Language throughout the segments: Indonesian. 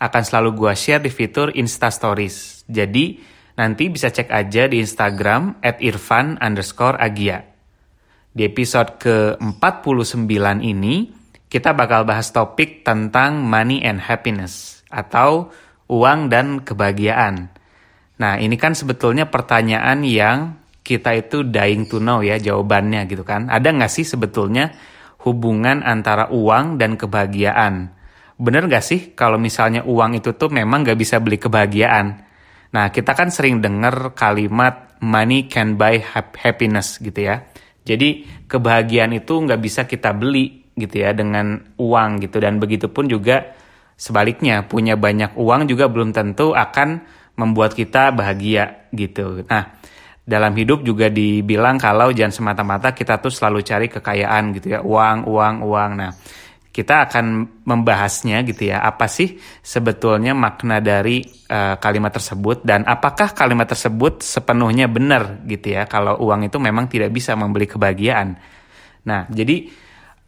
akan selalu gue share di fitur Insta Stories. Jadi, nanti bisa cek aja di Instagram at irfan underscore agia. Di episode ke-49 ini, kita bakal bahas topik tentang money and happiness atau uang dan kebahagiaan. Nah, ini kan sebetulnya pertanyaan yang kita itu dying to know ya jawabannya gitu kan. Ada nggak sih sebetulnya hubungan antara uang dan kebahagiaan. Bener gak sih kalau misalnya uang itu tuh memang gak bisa beli kebahagiaan? Nah, kita kan sering dengar kalimat money can buy happiness gitu ya. Jadi kebahagiaan itu nggak bisa kita beli gitu ya dengan uang gitu dan begitu pun juga sebaliknya punya banyak uang juga belum tentu akan membuat kita bahagia gitu. Nah, dalam hidup juga dibilang kalau jangan semata-mata kita tuh selalu cari kekayaan gitu ya, uang, uang, uang. Nah, kita akan membahasnya gitu ya, apa sih sebetulnya makna dari uh, kalimat tersebut? Dan apakah kalimat tersebut sepenuhnya benar gitu ya? Kalau uang itu memang tidak bisa membeli kebahagiaan. Nah, jadi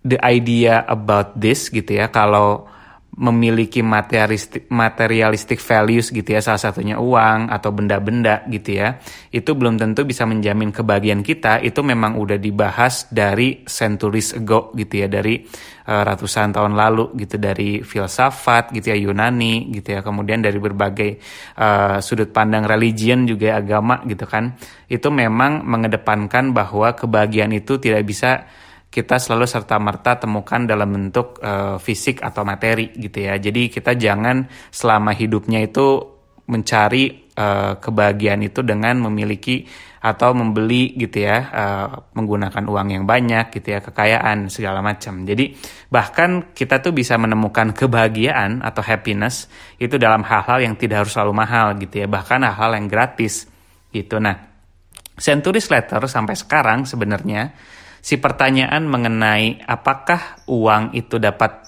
the idea about this gitu ya, kalau memiliki materialistic, materialistic values gitu ya salah satunya uang atau benda-benda gitu ya itu belum tentu bisa menjamin kebahagiaan kita. Itu memang udah dibahas dari centuries ago gitu ya dari uh, ratusan tahun lalu gitu dari filsafat gitu ya Yunani gitu ya kemudian dari berbagai uh, sudut pandang religion juga agama gitu kan. Itu memang mengedepankan bahwa kebahagiaan itu tidak bisa kita selalu serta-merta temukan dalam bentuk uh, fisik atau materi gitu ya. Jadi kita jangan selama hidupnya itu mencari uh, kebahagiaan itu dengan memiliki atau membeli gitu ya uh, menggunakan uang yang banyak gitu ya kekayaan segala macam. Jadi bahkan kita tuh bisa menemukan kebahagiaan atau happiness itu dalam hal-hal yang tidak harus selalu mahal gitu ya bahkan hal-hal yang gratis gitu. Nah, Centuries Letter sampai sekarang sebenarnya si pertanyaan mengenai apakah uang itu dapat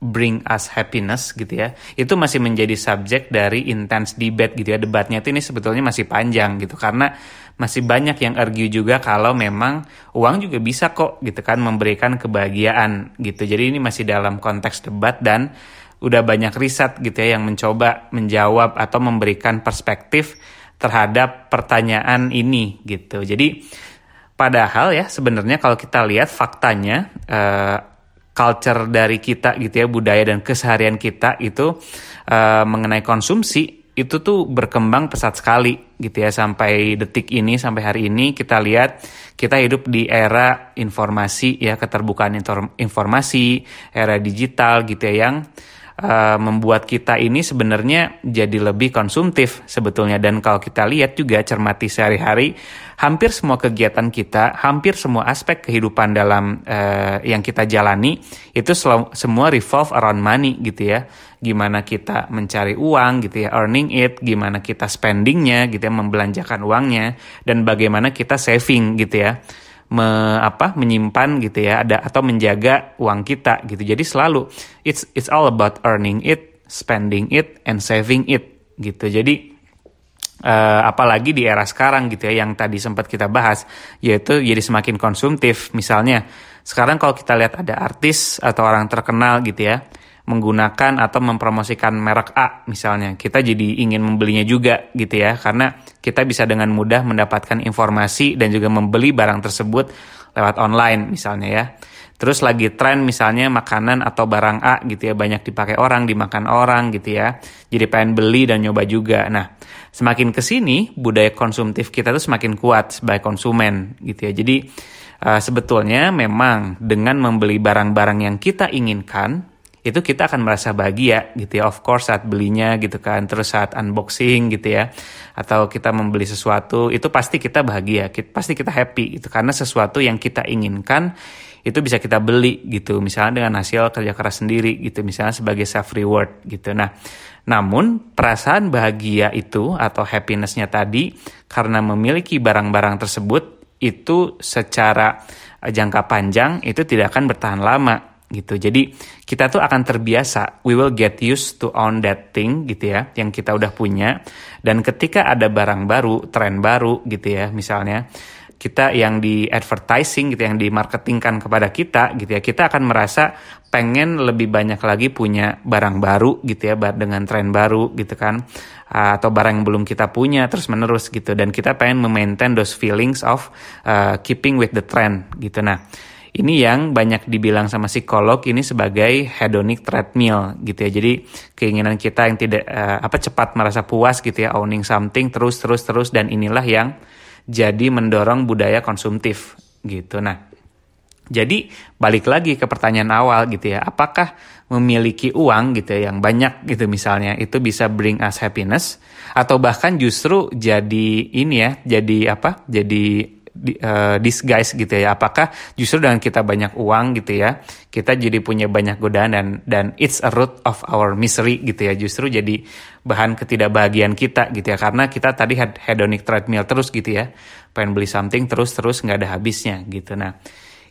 bring us happiness gitu ya itu masih menjadi subjek dari intense debate gitu ya. Debatnya itu ini sebetulnya masih panjang gitu karena masih banyak yang argue juga kalau memang uang juga bisa kok gitu kan memberikan kebahagiaan gitu. Jadi ini masih dalam konteks debat dan udah banyak riset gitu ya yang mencoba menjawab atau memberikan perspektif terhadap pertanyaan ini gitu. Jadi Padahal ya sebenarnya kalau kita lihat faktanya uh, culture dari kita gitu ya budaya dan keseharian kita itu uh, mengenai konsumsi itu tuh berkembang pesat sekali gitu ya sampai detik ini sampai hari ini kita lihat kita hidup di era informasi ya keterbukaan informasi era digital gitu ya yang uh, membuat kita ini sebenarnya jadi lebih konsumtif sebetulnya dan kalau kita lihat juga cermati sehari-hari hampir semua kegiatan kita, hampir semua aspek kehidupan dalam uh, yang kita jalani itu selalu, semua revolve around money gitu ya. Gimana kita mencari uang gitu ya, earning it, gimana kita spendingnya gitu ya, membelanjakan uangnya dan bagaimana kita saving gitu ya. Me, apa menyimpan gitu ya ada atau menjaga uang kita gitu. Jadi selalu it's it's all about earning it spending it and saving it gitu. Jadi Uh, apalagi di era sekarang gitu ya yang tadi sempat kita bahas yaitu jadi semakin konsumtif. Misalnya sekarang kalau kita lihat ada artis atau orang terkenal gitu ya menggunakan atau mempromosikan merek A misalnya kita jadi ingin membelinya juga gitu ya karena kita bisa dengan mudah mendapatkan informasi dan juga membeli barang tersebut lewat online misalnya ya Terus lagi tren misalnya makanan atau barang A gitu ya banyak dipakai orang, dimakan orang gitu ya. Jadi pengen beli dan nyoba juga. Nah, semakin ke sini budaya konsumtif kita tuh semakin kuat sebagai konsumen gitu ya. Jadi uh, sebetulnya memang dengan membeli barang-barang yang kita inginkan itu kita akan merasa bahagia gitu ya. Of course saat belinya gitu kan. Terus saat unboxing gitu ya. Atau kita membeli sesuatu itu pasti kita bahagia. Kita, pasti kita happy itu karena sesuatu yang kita inginkan itu bisa kita beli gitu. Misalnya dengan hasil kerja keras sendiri gitu. Misalnya sebagai self reward gitu. Nah Namun, perasaan bahagia itu atau happinessnya tadi karena memiliki barang-barang tersebut itu secara jangka panjang itu tidak akan bertahan lama gitu. Jadi kita tuh akan terbiasa, we will get used to own that thing gitu ya, yang kita udah punya. Dan ketika ada barang baru, tren baru gitu ya, misalnya kita yang di advertising gitu yang dimarketingkan kepada kita gitu ya kita akan merasa pengen lebih banyak lagi punya barang baru gitu ya dengan tren baru gitu kan atau barang yang belum kita punya terus menerus gitu dan kita pengen memaintain those feelings of uh, keeping with the trend gitu nah ini yang banyak dibilang sama psikolog ini sebagai hedonic treadmill gitu ya. Jadi keinginan kita yang tidak uh, apa cepat merasa puas gitu ya owning something terus terus terus dan inilah yang jadi mendorong budaya konsumtif gitu. Nah, jadi balik lagi ke pertanyaan awal gitu ya, apakah memiliki uang gitu ya yang banyak gitu misalnya itu bisa bring us happiness atau bahkan justru jadi ini ya, jadi apa? Jadi uh, disguise gitu ya. Apakah justru dengan kita banyak uang gitu ya, kita jadi punya banyak godaan dan dan it's a root of our misery gitu ya. Justru jadi bahan ketidakbahagiaan kita gitu ya. Karena kita tadi hedonic treadmill terus gitu ya. Pengen beli something terus terus nggak ada habisnya gitu. Nah,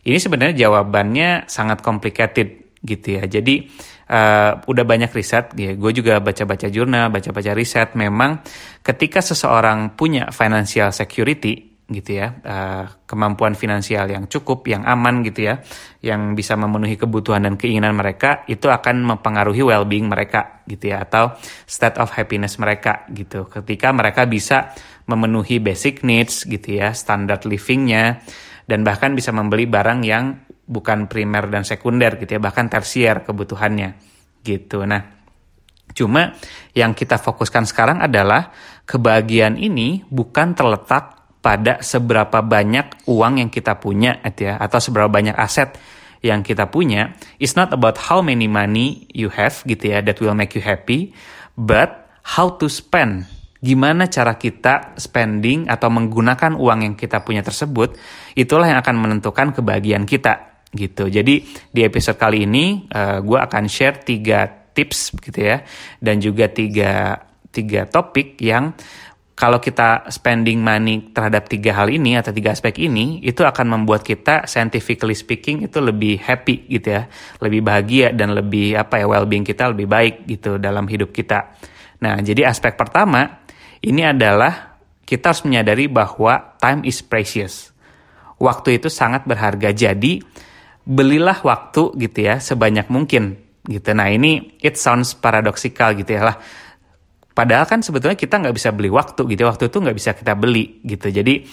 ini sebenarnya jawabannya sangat complicated gitu ya. Jadi uh, udah banyak riset, ya. Gue juga baca-baca jurnal, baca-baca riset. Memang ketika seseorang punya financial security, gitu ya uh, kemampuan finansial yang cukup yang aman gitu ya yang bisa memenuhi kebutuhan dan keinginan mereka itu akan mempengaruhi well-being mereka gitu ya atau state of happiness mereka gitu. Ketika mereka bisa memenuhi basic needs gitu ya standar livingnya dan bahkan bisa membeli barang yang bukan primer dan sekunder gitu ya bahkan tersier kebutuhannya gitu. Nah cuma yang kita fokuskan sekarang adalah kebahagiaan ini bukan terletak pada seberapa banyak uang yang kita punya ya atau seberapa banyak aset yang kita punya it's not about how many money you have gitu ya that will make you happy but how to spend. Gimana cara kita spending atau menggunakan uang yang kita punya tersebut itulah yang akan menentukan kebahagiaan kita gitu. Jadi di episode kali ini uh, eh, gue akan share tiga tips gitu ya dan juga tiga tiga topik yang kalau kita spending money terhadap tiga hal ini atau tiga aspek ini itu akan membuat kita scientifically speaking itu lebih happy gitu ya. Lebih bahagia dan lebih apa ya well being kita lebih baik gitu dalam hidup kita. Nah jadi aspek pertama ini adalah kita harus menyadari bahwa time is precious. Waktu itu sangat berharga. Jadi belilah waktu gitu ya sebanyak mungkin gitu. Nah ini it sounds paradoxical gitu ya lah Padahal kan sebetulnya kita nggak bisa beli waktu gitu. Waktu itu nggak bisa kita beli gitu. Jadi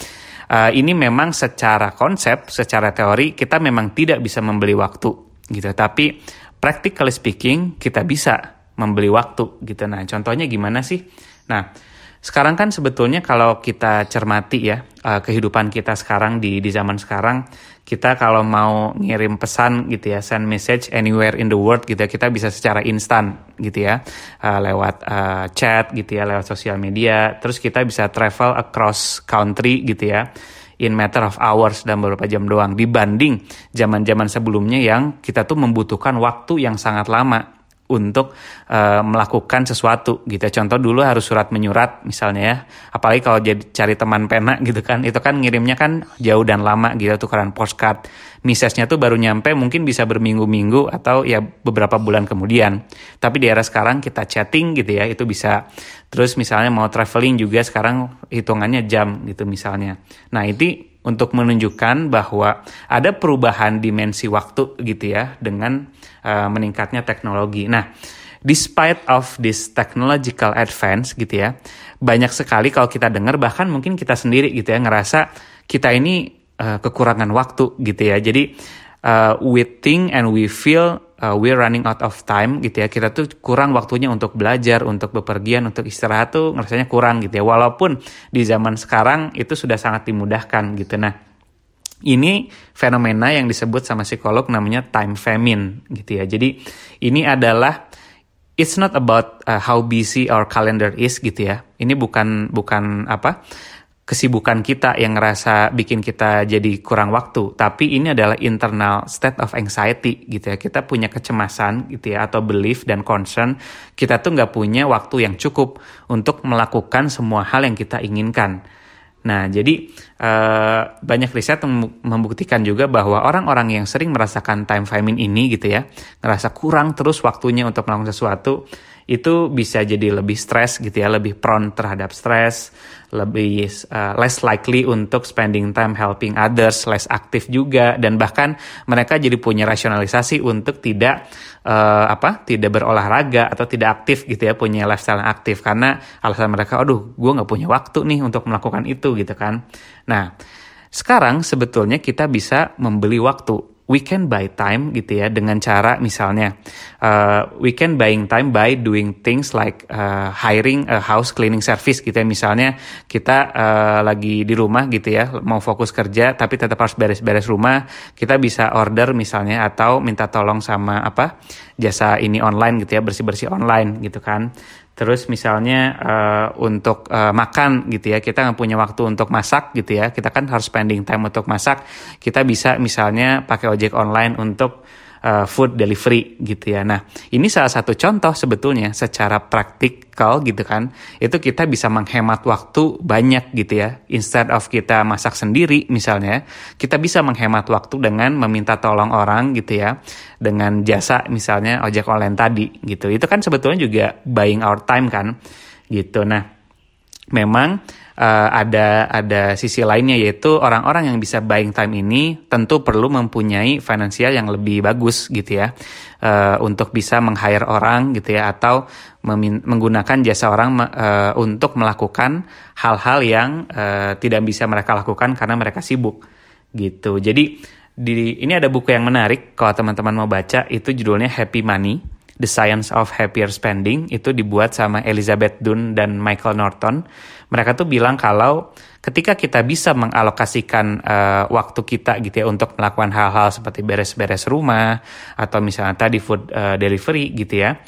uh, ini memang secara konsep, secara teori kita memang tidak bisa membeli waktu gitu. Tapi practically speaking kita bisa membeli waktu gitu. Nah contohnya gimana sih? Nah sekarang kan sebetulnya kalau kita cermati ya uh, kehidupan kita sekarang di di zaman sekarang kita kalau mau ngirim pesan gitu ya send message anywhere in the world gitu ya kita bisa secara instan gitu ya uh, lewat uh, chat gitu ya lewat sosial media. Terus kita bisa travel across country gitu ya in matter of hours dan beberapa jam doang. Dibanding zaman-zaman sebelumnya yang kita tuh membutuhkan waktu yang sangat lama untuk uh, melakukan sesuatu gitu. Contoh dulu harus surat menyurat misalnya ya. Apalagi kalau jadi cari teman pena gitu kan, itu kan ngirimnya kan jauh dan lama gitu tukeran postcard. Misesnya tuh baru nyampe mungkin bisa berminggu-minggu atau ya beberapa bulan kemudian. Tapi di era sekarang kita chatting gitu ya, itu bisa. Terus misalnya mau traveling juga sekarang hitungannya jam gitu misalnya. Nah, itu untuk menunjukkan bahwa ada perubahan dimensi waktu gitu ya dengan uh, meningkatnya teknologi. Nah, despite of this technological advance gitu ya, banyak sekali kalau kita dengar bahkan mungkin kita sendiri gitu ya ngerasa kita ini uh, kekurangan waktu gitu ya. Jadi uh, we think and we feel uh, we're running out of time gitu ya. Kita tuh kurang waktunya untuk belajar untuk bepergian untuk istirahat tuh ngerasanya kurang gitu ya. Walaupun di zaman sekarang itu sudah sangat dimudahkan gitu. Nah ini fenomena yang disebut sama psikolog namanya time famine gitu ya. Jadi ini adalah it's not about uh, how busy our calendar is gitu ya. Ini bukan bukan apa kesibukan kita yang ngerasa bikin kita jadi kurang waktu, tapi ini adalah internal state of anxiety gitu ya. Kita punya kecemasan gitu ya atau belief dan concern kita tuh nggak punya waktu yang cukup untuk melakukan semua hal yang kita inginkan. Nah, jadi uh, banyak riset membuktikan juga bahwa orang-orang yang sering merasakan time famine ini gitu ya, ngerasa kurang terus waktunya untuk melakukan sesuatu, itu bisa jadi lebih stres gitu ya, lebih prone terhadap stres, lebih uh, less likely untuk spending time helping others, less aktif juga dan bahkan mereka jadi punya rasionalisasi untuk tidak uh, apa? tidak berolahraga atau tidak aktif gitu ya, punya lifestyle yang aktif karena alasan mereka, aduh, gue nggak punya waktu nih untuk melakukan itu gitu kan. Nah, sekarang sebetulnya kita bisa membeli waktu we can buy time gitu ya dengan cara misalnya uh, we can buying time by doing things like uh, hiring a house cleaning service gitu ya. Misalnya kita uh, lagi di rumah gitu ya mau fokus kerja tapi tetap harus beres-beres rumah kita bisa order misalnya atau minta tolong sama apa jasa ini online gitu ya bersih-bersih online gitu kan Terus misalnya uh, untuk uh, makan gitu ya, kita nggak punya waktu untuk masak gitu ya, kita kan harus spending time untuk masak. Kita bisa misalnya pakai ojek online untuk uh, food delivery gitu ya. Nah, ini salah satu contoh sebetulnya secara praktikal gitu kan. Itu kita bisa menghemat waktu banyak gitu ya. Instead of kita masak sendiri misalnya, kita bisa menghemat waktu dengan meminta tolong orang gitu ya. Dengan jasa misalnya ojek online tadi gitu. Itu kan sebetulnya juga buying our time kan gitu. Nah, memang uh, ada ada sisi lainnya yaitu orang-orang yang bisa buying time ini tentu perlu mempunyai finansial yang lebih bagus gitu ya uh, untuk bisa meng-hire orang gitu ya atau menggunakan jasa orang uh, untuk melakukan hal-hal yang uh, tidak bisa mereka lakukan karena mereka sibuk gitu. Jadi di ini ada buku yang menarik kalau teman-teman mau baca itu judulnya Happy Money The Science of Happier Spending itu dibuat sama Elizabeth Dunn dan Michael Norton. Mereka tuh bilang kalau ketika kita bisa mengalokasikan uh, waktu kita gitu ya untuk melakukan hal-hal seperti beres-beres rumah atau misalnya tadi food uh, delivery gitu ya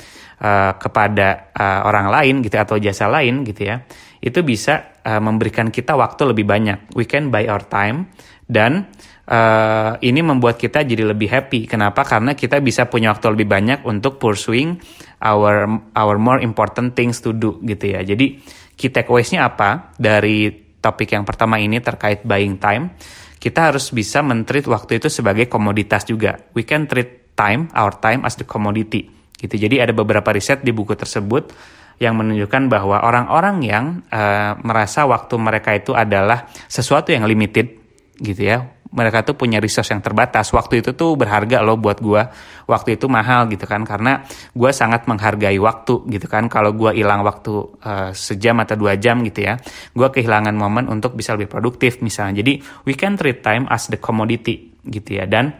uh, kepada uh, orang lain gitu ya, atau jasa lain gitu ya itu bisa uh, memberikan kita waktu lebih banyak. We can buy our time dan uh, ini membuat kita jadi lebih happy. Kenapa? Karena kita bisa punya waktu lebih banyak untuk pursuing our our more important things to do gitu ya. Jadi key takeaways-nya apa dari topik yang pertama ini terkait buying time? Kita harus bisa mentreat waktu itu sebagai komoditas juga. We can treat time, our time as the commodity. Gitu. Jadi ada beberapa riset di buku tersebut yang menunjukkan bahwa orang-orang yang uh, merasa waktu mereka itu adalah sesuatu yang limited gitu ya mereka tuh punya resource yang terbatas. Waktu itu tuh berharga loh buat gue. Waktu itu mahal gitu kan karena gue sangat menghargai waktu gitu kan. Kalau gue hilang waktu uh, sejam atau dua jam gitu ya, gue kehilangan momen untuk bisa lebih produktif misalnya. Jadi we can treat time as the commodity gitu ya. Dan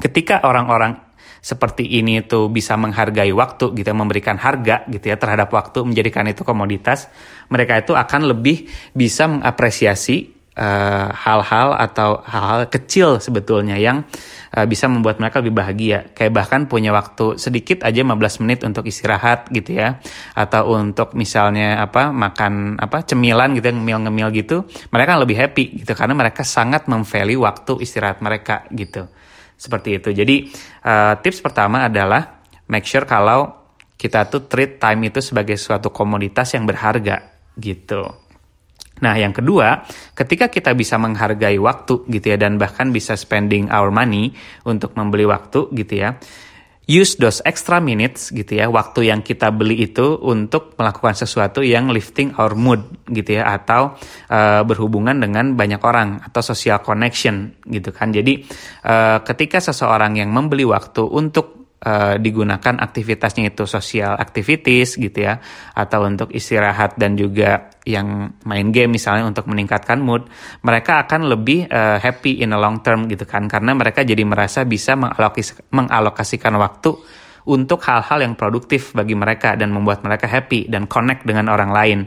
ketika orang-orang seperti ini tuh bisa menghargai waktu gitu memberikan harga gitu ya terhadap waktu menjadikan itu komoditas mereka itu akan lebih bisa mengapresiasi hal-hal uh, atau hal-hal kecil sebetulnya yang uh, bisa membuat mereka lebih bahagia. Kayak bahkan punya waktu sedikit aja 15 menit untuk istirahat gitu ya. Atau untuk misalnya apa makan apa cemilan gitu ngemil-ngemil gitu. Mereka lebih happy gitu karena mereka sangat memvalue waktu istirahat mereka gitu. Seperti itu. Jadi uh, tips pertama adalah make sure kalau kita tuh treat time itu sebagai suatu komoditas yang berharga gitu. Nah, yang kedua, ketika kita bisa menghargai waktu gitu ya dan bahkan bisa spending our money untuk membeli waktu gitu ya. Use those extra minutes gitu ya, waktu yang kita beli itu untuk melakukan sesuatu yang lifting our mood gitu ya atau uh, berhubungan dengan banyak orang atau social connection gitu kan. Jadi uh, ketika seseorang yang membeli waktu untuk uh, digunakan aktivitasnya itu sosial activities gitu ya atau untuk istirahat dan juga yang main game misalnya untuk meningkatkan mood mereka akan lebih uh, happy in a long term gitu kan karena mereka jadi merasa bisa mengalokasikan, mengalokasikan waktu untuk hal-hal yang produktif bagi mereka dan membuat mereka happy dan connect dengan orang lain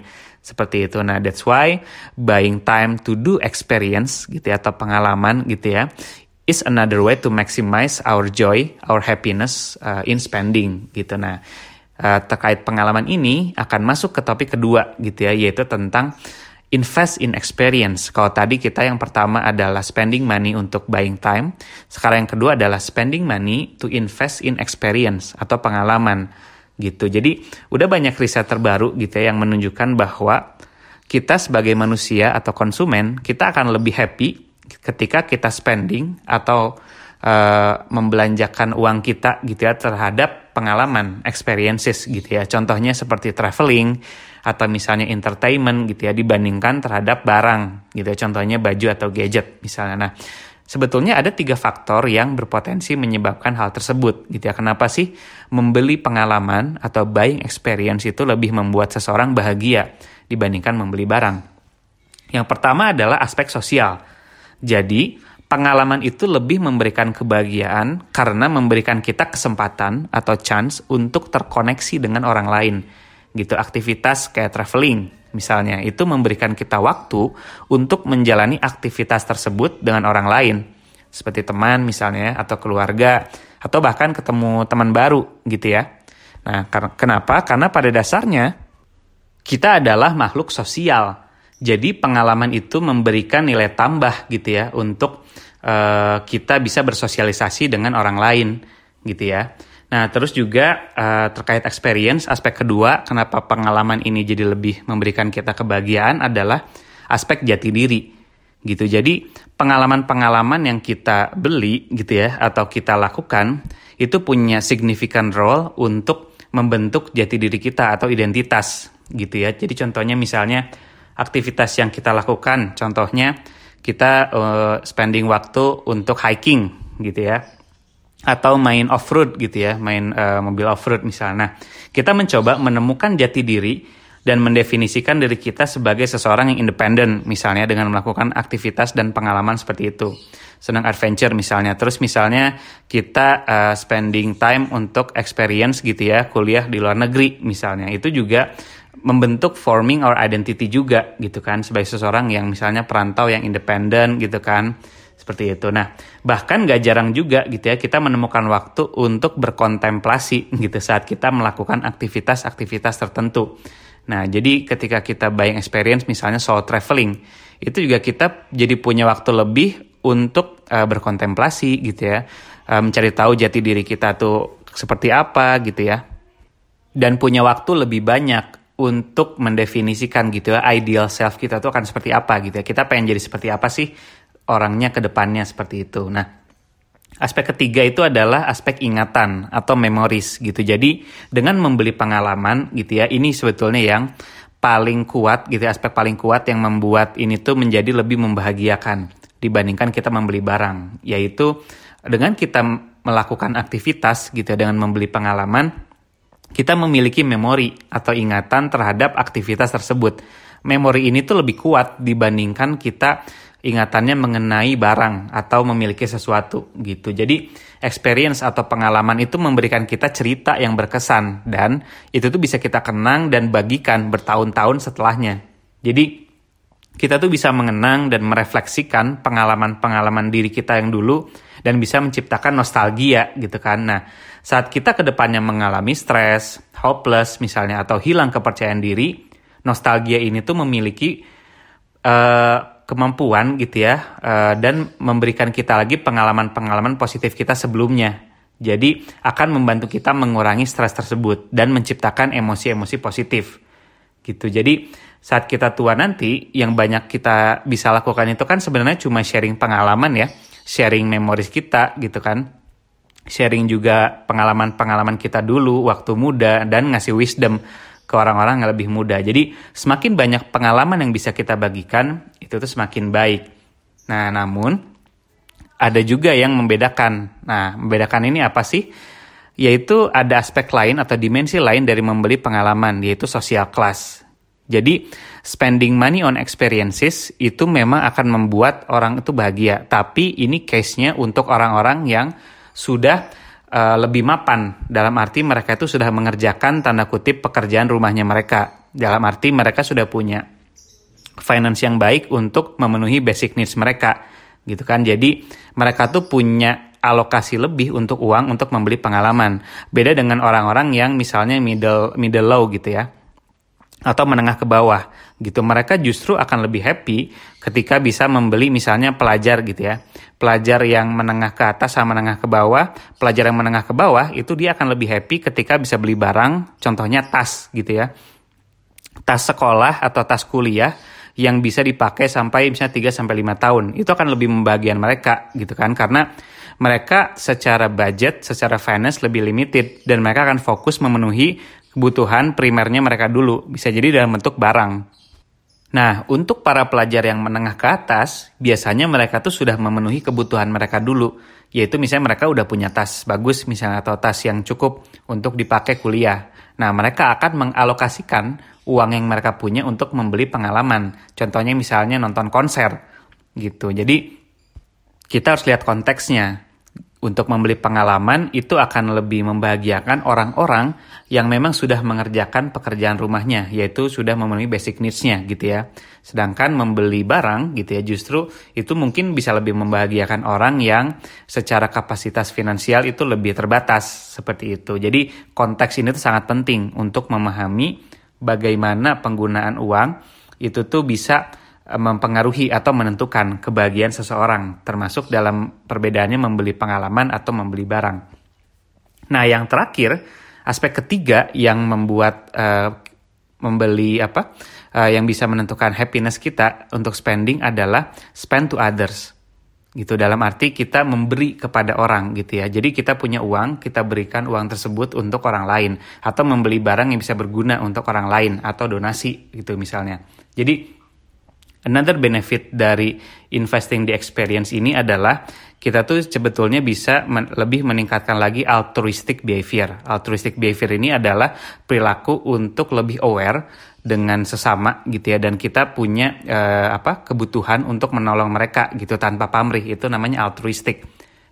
seperti itu. Nah, that's why buying time to do experience gitu ya atau pengalaman gitu ya is another way to maximize our joy, our happiness uh, in spending gitu. Nah, uh, terkait pengalaman ini akan masuk ke topik kedua gitu ya, yaitu tentang invest in experience. Kalau tadi kita yang pertama adalah spending money untuk buying time, sekarang yang kedua adalah spending money to invest in experience atau pengalaman gitu. Jadi udah banyak riset terbaru gitu ya yang menunjukkan bahwa kita sebagai manusia atau konsumen kita akan lebih happy ketika kita spending atau uh, membelanjakan uang kita gitu ya terhadap pengalaman experiences gitu ya. Contohnya seperti traveling atau misalnya entertainment gitu ya dibandingkan terhadap barang gitu ya. Contohnya baju atau gadget misalnya. Nah sebetulnya ada tiga faktor yang berpotensi menyebabkan hal tersebut gitu ya. Kenapa sih membeli pengalaman atau buying experience itu lebih membuat seseorang bahagia dibandingkan membeli barang? Yang pertama adalah aspek sosial jadi pengalaman itu lebih memberikan kebahagiaan karena memberikan kita kesempatan atau chance untuk terkoneksi dengan orang lain gitu aktivitas kayak traveling misalnya itu memberikan kita waktu untuk menjalani aktivitas tersebut dengan orang lain seperti teman misalnya atau keluarga atau bahkan ketemu teman baru gitu ya. Nah, kenapa? Karena pada dasarnya kita adalah makhluk sosial. Jadi pengalaman itu memberikan nilai tambah gitu ya untuk uh, kita bisa bersosialisasi dengan orang lain gitu ya. Nah, terus juga uh, terkait experience, aspek kedua kenapa pengalaman ini jadi lebih memberikan kita kebahagiaan adalah aspek jati diri. Gitu. Jadi, pengalaman-pengalaman yang kita beli gitu ya atau kita lakukan itu punya significant role untuk membentuk jati diri kita atau identitas gitu ya. Jadi contohnya misalnya aktivitas yang kita lakukan, contohnya kita uh, spending waktu untuk hiking gitu ya atau main off-road gitu ya, main uh, mobil off-road misalnya. Nah, kita mencoba menemukan jati diri dan mendefinisikan diri kita sebagai seseorang yang independen, misalnya dengan melakukan aktivitas dan pengalaman seperti itu. Senang adventure misalnya. Terus misalnya kita uh, spending time untuk experience gitu ya, kuliah di luar negeri misalnya. Itu juga membentuk forming our identity juga gitu kan sebagai seseorang yang misalnya perantau yang independen gitu kan seperti itu. Nah, bahkan gak jarang juga gitu ya kita menemukan waktu untuk berkontemplasi gitu saat kita melakukan aktivitas-aktivitas tertentu. Nah, jadi ketika kita buying experience misalnya soal traveling, itu juga kita jadi punya waktu lebih untuk uh, berkontemplasi gitu ya, uh, mencari tahu jati diri kita tuh seperti apa gitu ya. Dan punya waktu lebih banyak untuk mendefinisikan gitu ya ideal self kita tuh akan seperti apa gitu ya. Kita pengen jadi seperti apa sih orangnya ke depannya seperti itu. Nah, aspek ketiga itu adalah aspek ingatan atau memoris gitu. Jadi dengan membeli pengalaman gitu ya, ini sebetulnya yang paling kuat gitu ya, aspek paling kuat yang membuat ini tuh menjadi lebih membahagiakan dibandingkan kita membeli barang, yaitu dengan kita melakukan aktivitas gitu ya, dengan membeli pengalaman, kita memiliki memori atau ingatan terhadap aktivitas tersebut. Memori ini tuh lebih kuat dibandingkan kita ingatannya mengenai barang atau memiliki sesuatu gitu. Jadi experience atau pengalaman itu memberikan kita cerita yang berkesan dan itu tuh bisa kita kenang dan bagikan bertahun-tahun setelahnya. Jadi kita tuh bisa mengenang dan merefleksikan pengalaman-pengalaman diri kita yang dulu dan bisa menciptakan nostalgia gitu kan. Nah, saat kita ke depannya mengalami stres, hopeless misalnya atau hilang kepercayaan diri, nostalgia ini tuh memiliki uh, kemampuan gitu ya uh, dan memberikan kita lagi pengalaman-pengalaman positif kita sebelumnya. Jadi akan membantu kita mengurangi stres tersebut dan menciptakan emosi-emosi positif. Gitu. Jadi saat kita tua nanti yang banyak kita bisa lakukan itu kan sebenarnya cuma sharing pengalaman ya, sharing memoris kita gitu kan. Sharing juga pengalaman-pengalaman kita dulu waktu muda dan ngasih wisdom ke orang-orang yang lebih muda. Jadi semakin banyak pengalaman yang bisa kita bagikan, itu tuh semakin baik. Nah, namun ada juga yang membedakan. Nah, membedakan ini apa sih? Yaitu ada aspek lain atau dimensi lain dari membeli pengalaman, yaitu social class. Jadi, spending money on experiences itu memang akan membuat orang itu bahagia. Tapi ini case-nya untuk orang-orang yang sudah uh, lebih mapan. Dalam arti mereka itu sudah mengerjakan tanda kutip pekerjaan rumahnya mereka. Dalam arti mereka sudah punya finance yang baik untuk memenuhi basic needs mereka gitu kan? Jadi mereka tuh punya alokasi lebih untuk uang untuk membeli pengalaman. Beda dengan orang-orang yang misalnya middle middle low gitu ya atau menengah ke bawah gitu. Mereka justru akan lebih happy ketika bisa membeli misalnya pelajar gitu ya. Pelajar yang menengah ke atas sama menengah ke bawah pelajar yang menengah ke bawah itu dia akan lebih happy ketika bisa beli barang contohnya tas gitu ya. Tas sekolah atau tas kuliah yang bisa dipakai sampai misalnya 3 sampai 5 tahun. Itu akan lebih membahagiakan mereka gitu kan. Karena mereka secara budget, secara finance lebih limited dan mereka akan fokus memenuhi kebutuhan primernya mereka dulu. Bisa jadi dalam bentuk barang. Nah, untuk para pelajar yang menengah ke atas, biasanya mereka tuh sudah memenuhi kebutuhan mereka dulu. Yaitu misalnya mereka udah punya tas bagus misalnya atau tas yang cukup untuk dipakai kuliah. Nah, mereka akan mengalokasikan uang yang mereka punya untuk membeli pengalaman. Contohnya misalnya nonton konser gitu. Jadi kita harus lihat konteksnya. Untuk membeli pengalaman itu akan lebih membahagiakan orang-orang yang memang sudah mengerjakan pekerjaan rumahnya, yaitu sudah memenuhi basic needs-nya gitu ya. Sedangkan membeli barang gitu ya justru itu mungkin bisa lebih membahagiakan orang yang secara kapasitas finansial itu lebih terbatas seperti itu. Jadi konteks ini tuh sangat penting untuk memahami bagaimana penggunaan uang itu tuh bisa mempengaruhi atau menentukan kebahagiaan seseorang, termasuk dalam perbedaannya membeli pengalaman atau membeli barang. Nah, yang terakhir, aspek ketiga yang membuat uh, membeli apa, uh, yang bisa menentukan happiness kita untuk spending adalah spend to others. Gitu dalam arti kita memberi kepada orang gitu ya. Jadi kita punya uang kita berikan uang tersebut untuk orang lain atau membeli barang yang bisa berguna untuk orang lain atau donasi gitu misalnya. Jadi another benefit dari investing di experience ini adalah kita tuh sebetulnya bisa men lebih meningkatkan lagi altruistic behavior. Altruistic behavior ini adalah perilaku untuk lebih aware dengan sesama gitu ya dan kita punya uh, apa kebutuhan untuk menolong mereka gitu tanpa pamrih. Itu namanya altruistik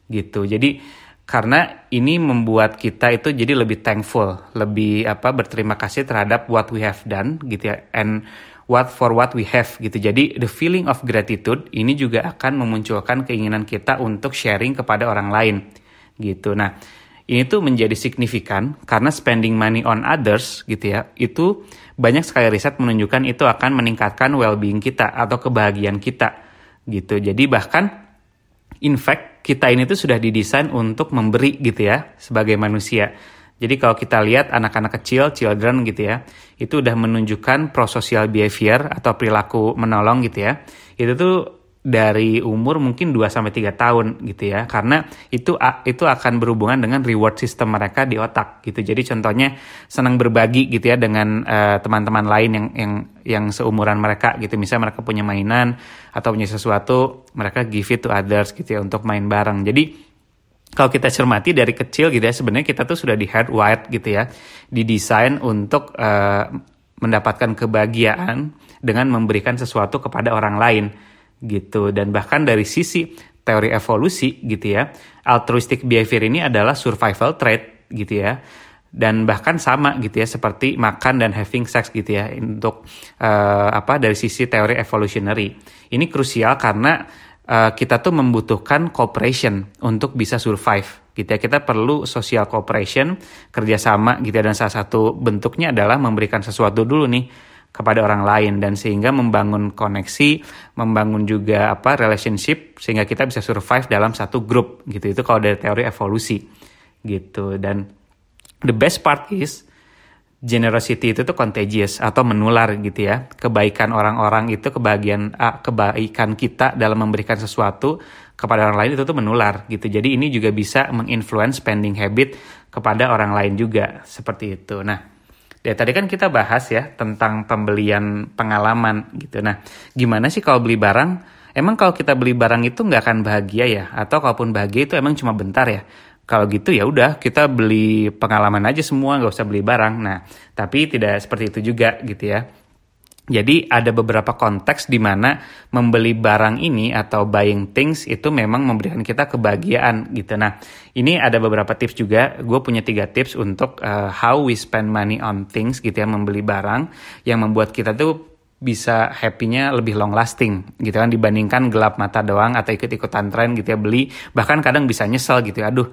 gitu. Jadi karena ini membuat kita itu jadi lebih thankful lebih apa berterima kasih terhadap what we have done gitu ya and what for what we have gitu jadi the feeling of gratitude ini juga akan memunculkan keinginan kita untuk sharing kepada orang lain gitu nah ini tuh menjadi signifikan karena spending money on others gitu ya itu banyak sekali riset menunjukkan itu akan meningkatkan well-being kita atau kebahagiaan kita gitu. Jadi bahkan in fact kita ini tuh sudah didesain untuk memberi gitu ya sebagai manusia. Jadi kalau kita lihat anak-anak kecil, children gitu ya, itu udah menunjukkan prosocial behavior atau perilaku menolong gitu ya. Itu tuh dari umur mungkin 2 sampai 3 tahun gitu ya. Karena itu itu akan berhubungan dengan reward system mereka di otak gitu. Jadi contohnya senang berbagi gitu ya dengan eh, teman-teman uh, lain yang yang yang seumuran mereka gitu. Misalnya mereka punya mainan atau punya sesuatu, mereka give it to others gitu ya untuk main bareng. Jadi kalau kita cermati dari kecil gitu ya sebenarnya kita tuh sudah di hardwired gitu ya didesain untuk uh, mendapatkan kebahagiaan dengan memberikan sesuatu kepada orang lain gitu. Dan bahkan dari sisi teori evolusi gitu ya altruistic behavior ini adalah survival trait gitu ya. Dan bahkan sama gitu ya seperti makan dan having sex gitu ya untuk uh, apa dari sisi teori evolutionary. Ini krusial karena uh, kita tuh membutuhkan cooperation untuk bisa survive gitu ya kita perlu social cooperation kerjasama gitu ya dan salah satu bentuknya adalah memberikan sesuatu dulu nih kepada orang lain dan sehingga membangun koneksi, membangun juga apa relationship sehingga kita bisa survive dalam satu grup gitu. Itu kalau dari teori evolusi gitu. Dan the best part is generosity itu tuh contagious atau menular gitu ya. Kebaikan orang-orang itu kebahagiaan ah, kebaikan kita dalam memberikan sesuatu kepada orang lain itu tuh menular gitu. Jadi ini juga bisa menginfluence spending habit kepada orang lain juga seperti itu. Nah, Ya tadi kan kita bahas ya tentang pembelian pengalaman gitu. Nah, gimana sih kalau beli barang? Emang kalau kita beli barang itu nggak akan bahagia ya? Atau kalaupun bahagia itu emang cuma bentar ya? Kalau gitu ya udah kita beli pengalaman aja semua nggak usah beli barang. Nah, tapi tidak seperti itu juga gitu ya. Jadi ada beberapa konteks di mana membeli barang ini atau buying things itu memang memberikan kita kebahagiaan gitu. Nah ini ada beberapa tips juga. Gue punya tiga tips untuk uh, how we spend money on things gitu ya membeli barang yang membuat kita tuh bisa happy-nya lebih long lasting gitu kan dibandingkan gelap mata doang atau ikut-ikutan tren gitu ya beli bahkan kadang bisa nyesel gitu ya aduh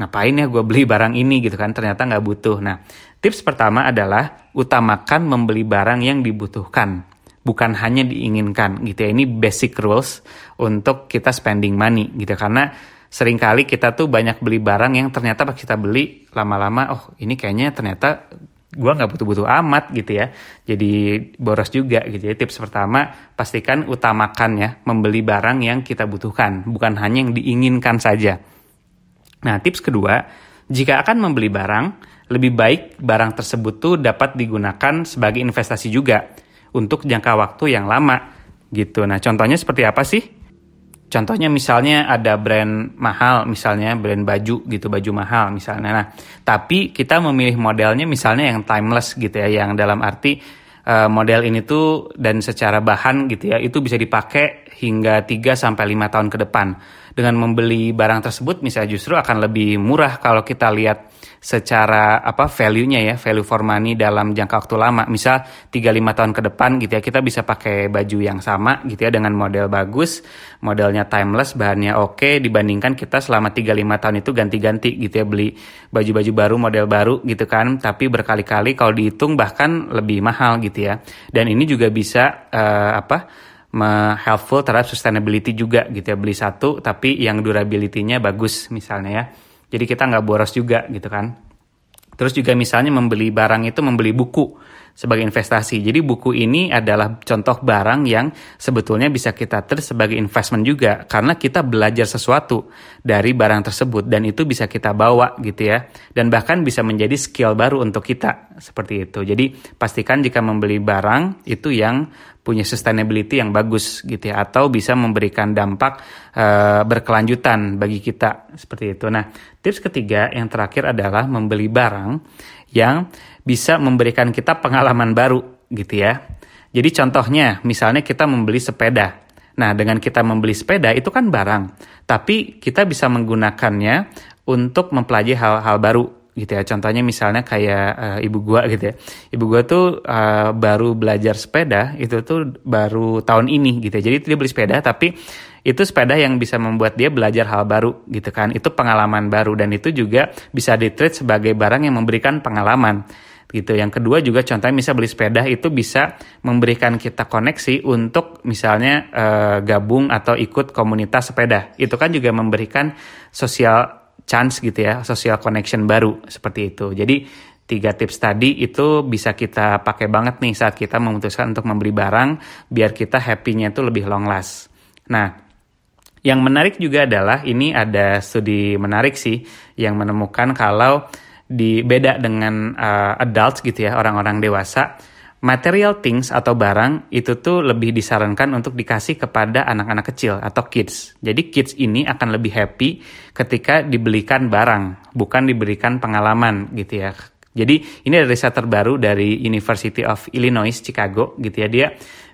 ngapain ya gue beli barang ini gitu kan ternyata nggak butuh. Nah tips pertama adalah utamakan membeli barang yang dibutuhkan bukan hanya diinginkan gitu ya. Ini basic rules untuk kita spending money gitu karena sering kali kita tuh banyak beli barang yang ternyata pas kita beli lama-lama oh ini kayaknya ternyata gue nggak butuh-butuh amat gitu ya. Jadi boros juga gitu ya. Tips pertama pastikan utamakan ya membeli barang yang kita butuhkan. Bukan hanya yang diinginkan saja. Nah tips kedua jika akan membeli barang lebih baik barang tersebut tuh dapat digunakan sebagai investasi juga untuk jangka waktu yang lama gitu. Nah contohnya seperti apa sih Contohnya misalnya ada brand mahal, misalnya brand baju gitu, baju mahal misalnya. Nah, tapi kita memilih modelnya misalnya yang timeless gitu ya, yang dalam arti uh, model ini tuh dan secara bahan gitu ya, itu bisa dipakai hingga 3 sampai 5 tahun ke depan. Dengan membeli barang tersebut misalnya justru akan lebih murah kalau kita lihat secara apa value-nya ya, value for money dalam jangka waktu lama. Misal 3-5 tahun ke depan gitu ya, kita bisa pakai baju yang sama gitu ya dengan model bagus, modelnya timeless, bahannya oke okay, dibandingkan kita selama 3-5 tahun itu ganti-ganti gitu ya, beli baju-baju baru, model baru gitu kan, tapi berkali-kali kalau dihitung bahkan lebih mahal gitu ya. Dan ini juga bisa uh, apa? Helpful terhadap sustainability juga gitu ya beli satu tapi yang durability-nya bagus misalnya ya jadi kita nggak boros juga gitu kan. Terus juga misalnya membeli barang itu membeli buku sebagai investasi. Jadi buku ini adalah contoh barang yang sebetulnya bisa kita ter sebagai investment juga karena kita belajar sesuatu dari barang tersebut dan itu bisa kita bawa gitu ya. Dan bahkan bisa menjadi skill baru untuk kita seperti itu. Jadi pastikan jika membeli barang itu yang punya sustainability yang bagus gitu ya atau bisa memberikan dampak uh, berkelanjutan bagi kita seperti itu. Nah, tips ketiga yang terakhir adalah membeli barang yang bisa memberikan kita pengalaman baru gitu ya. Jadi contohnya misalnya kita membeli sepeda. Nah, dengan kita membeli sepeda itu kan barang, tapi kita bisa menggunakannya untuk mempelajari hal-hal baru gitu ya. Contohnya misalnya kayak uh, ibu gua gitu ya. Ibu gua tuh uh, baru belajar sepeda itu tuh baru tahun ini gitu ya. Jadi dia beli sepeda tapi itu sepeda yang bisa membuat dia belajar hal baru gitu kan. Itu pengalaman baru dan itu juga bisa ditreat sebagai barang yang memberikan pengalaman gitu. Yang kedua juga contohnya misal beli sepeda itu bisa memberikan kita koneksi untuk misalnya uh, gabung atau ikut komunitas sepeda. Itu kan juga memberikan sosial chance gitu ya, social connection baru seperti itu. Jadi tiga tips tadi itu bisa kita pakai banget nih saat kita memutuskan untuk membeli barang biar kita happy-nya itu lebih long last. Nah, yang menarik juga adalah ini ada studi menarik sih yang menemukan kalau di beda dengan uh, adults gitu ya, orang-orang dewasa material things atau barang itu tuh lebih disarankan untuk dikasih kepada anak-anak kecil atau kids. Jadi kids ini akan lebih happy ketika dibelikan barang, bukan diberikan pengalaman gitu ya. Jadi ini ada riset terbaru dari University of Illinois Chicago gitu ya. Dia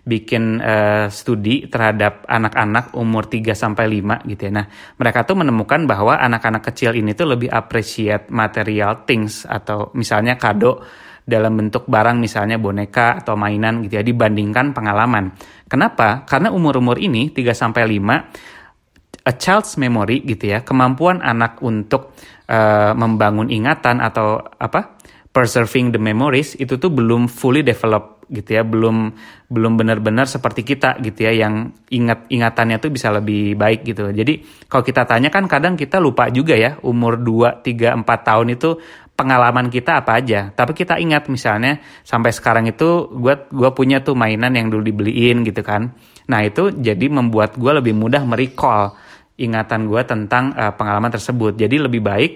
bikin uh, studi terhadap anak-anak umur 3 sampai 5 gitu ya. Nah, mereka tuh menemukan bahwa anak-anak kecil ini tuh lebih appreciate material things atau misalnya kado dalam bentuk barang misalnya boneka atau mainan gitu ya dibandingkan pengalaman. Kenapa? Karena umur-umur ini 3 sampai 5 a child's memory gitu ya, kemampuan anak untuk uh, membangun ingatan atau apa? preserving the memories itu tuh belum fully develop gitu ya, belum belum benar-benar seperti kita gitu ya yang ingat ingatannya tuh bisa lebih baik gitu. Jadi kalau kita tanya kan kadang kita lupa juga ya umur 2, 3, 4 tahun itu pengalaman kita apa aja. Tapi kita ingat misalnya sampai sekarang itu gue gua punya tuh mainan yang dulu dibeliin gitu kan. Nah itu jadi membuat gue lebih mudah merecall ingatan gue tentang uh, pengalaman tersebut. Jadi lebih baik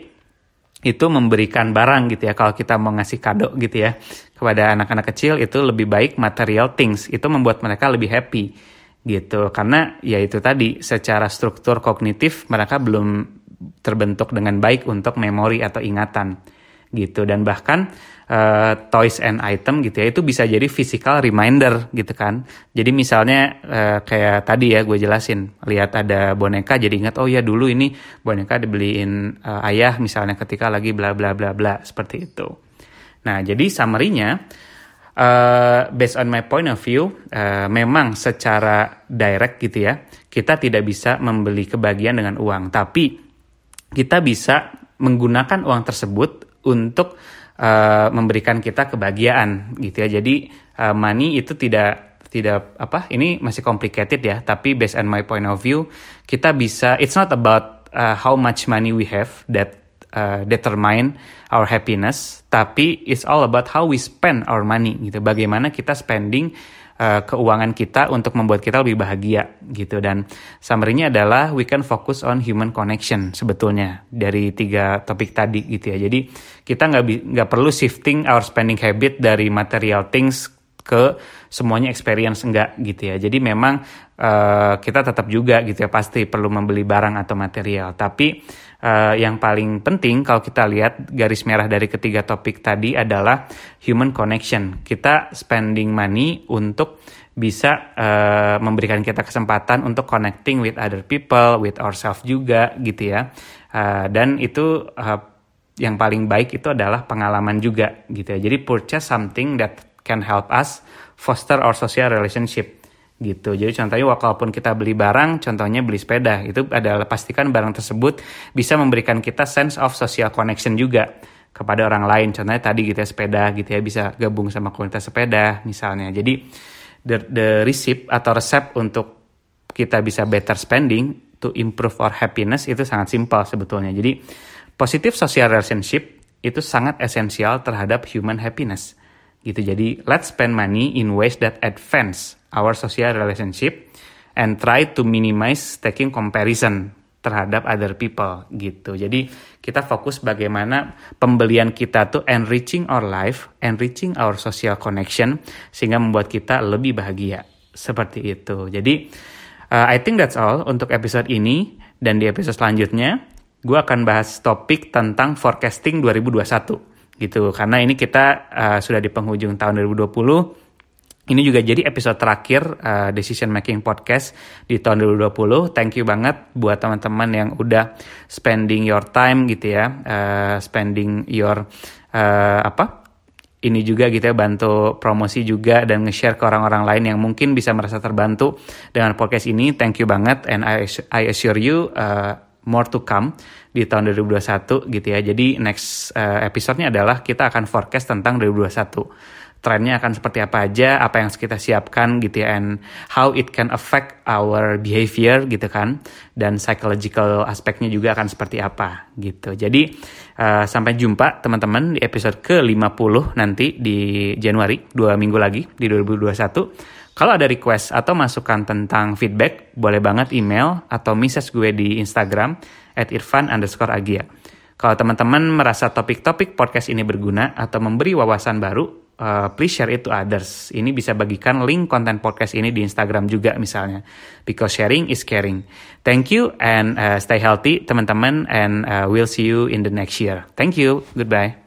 itu memberikan barang gitu ya kalau kita mau ngasih kado gitu ya kepada anak-anak kecil itu lebih baik material things itu membuat mereka lebih happy gitu karena ya itu tadi secara struktur kognitif mereka belum terbentuk dengan baik untuk memori atau ingatan gitu. Dan bahkan uh, toys and item gitu ya itu bisa jadi physical reminder gitu kan. Jadi misalnya uh, kayak tadi ya gue jelasin lihat ada boneka jadi ingat oh ya dulu ini boneka dibeliin uh, ayah misalnya ketika lagi bla bla bla bla seperti itu. Nah jadi summary-nya uh, based on my point of view uh, memang secara direct gitu ya kita tidak bisa membeli kebahagiaan dengan uang. Tapi kita bisa menggunakan uang tersebut untuk uh, memberikan kita kebahagiaan gitu ya. Jadi uh, money itu tidak tidak apa ini masih complicated ya. Tapi based on my point of view kita bisa it's not about uh, how much money we have that uh, determine our happiness. Tapi it's all about how we spend our money gitu. Bagaimana kita spending uh, keuangan kita untuk membuat kita lebih bahagia gitu dan summary-nya adalah we can focus on human connection sebetulnya dari tiga topik tadi gitu ya jadi kita nggak nggak perlu shifting our spending habit dari material things ke semuanya experience enggak gitu ya. Jadi memang uh, kita tetap juga gitu ya pasti perlu membeli barang atau material. Tapi uh, yang paling penting kalau kita lihat garis merah dari ketiga topik tadi adalah human connection. Kita spending money untuk bisa uh, memberikan kita kesempatan untuk connecting with other people, with ourselves juga gitu ya. Uh, dan itu uh, yang paling baik itu adalah pengalaman juga gitu ya. Jadi purchase something that can help us foster our social relationship gitu. Jadi contohnya walaupun kita beli barang, contohnya beli sepeda, itu adalah pastikan barang tersebut bisa memberikan kita sense of social connection juga kepada orang lain. Contohnya tadi gitu ya sepeda gitu ya bisa gabung sama komunitas sepeda misalnya. Jadi the, the receipt atau resep untuk kita bisa better spending to improve our happiness itu sangat simpel sebetulnya. Jadi positive social relationship itu sangat esensial terhadap human happiness gitu jadi let's spend money in ways that advance our social relationship and try to minimize taking comparison terhadap other people gitu. Jadi kita fokus bagaimana pembelian kita tuh enriching our life enriching our social connection sehingga membuat kita lebih bahagia. Seperti itu. Jadi uh, I think that's all untuk episode ini. Dan di episode selanjutnya gue akan bahas topik tentang forecasting 2021 gitu. Karena ini kita uh, sudah di penghujung tahun 2020 ini juga jadi episode terakhir uh, decision making podcast di tahun 2020 thank you banget buat teman-teman yang udah spending your time gitu ya uh, spending your uh, apa ini juga gitu ya bantu promosi juga dan nge-share ke orang-orang lain yang mungkin bisa merasa terbantu dengan podcast ini. Thank you banget and I, assure you uh, more to come di tahun 2021 gitu ya. Jadi next uh, episode-nya adalah kita akan forecast tentang 2021 trennya akan seperti apa aja, apa yang kita siapkan gitu ya, and how it can affect our behavior gitu kan, dan psychological aspeknya juga akan seperti apa gitu. Jadi uh, sampai jumpa teman-teman di episode ke-50 nanti di Januari, dua minggu lagi di 2021. Kalau ada request atau masukan tentang feedback, boleh banget email atau message gue di Instagram at irfan underscore agia. Kalau teman-teman merasa topik-topik podcast ini berguna atau memberi wawasan baru, uh, please share it to others. Ini bisa bagikan link konten podcast ini di Instagram juga misalnya. Because sharing is caring. Thank you and uh, stay healthy teman-teman and uh, we'll see you in the next year. Thank you. Goodbye.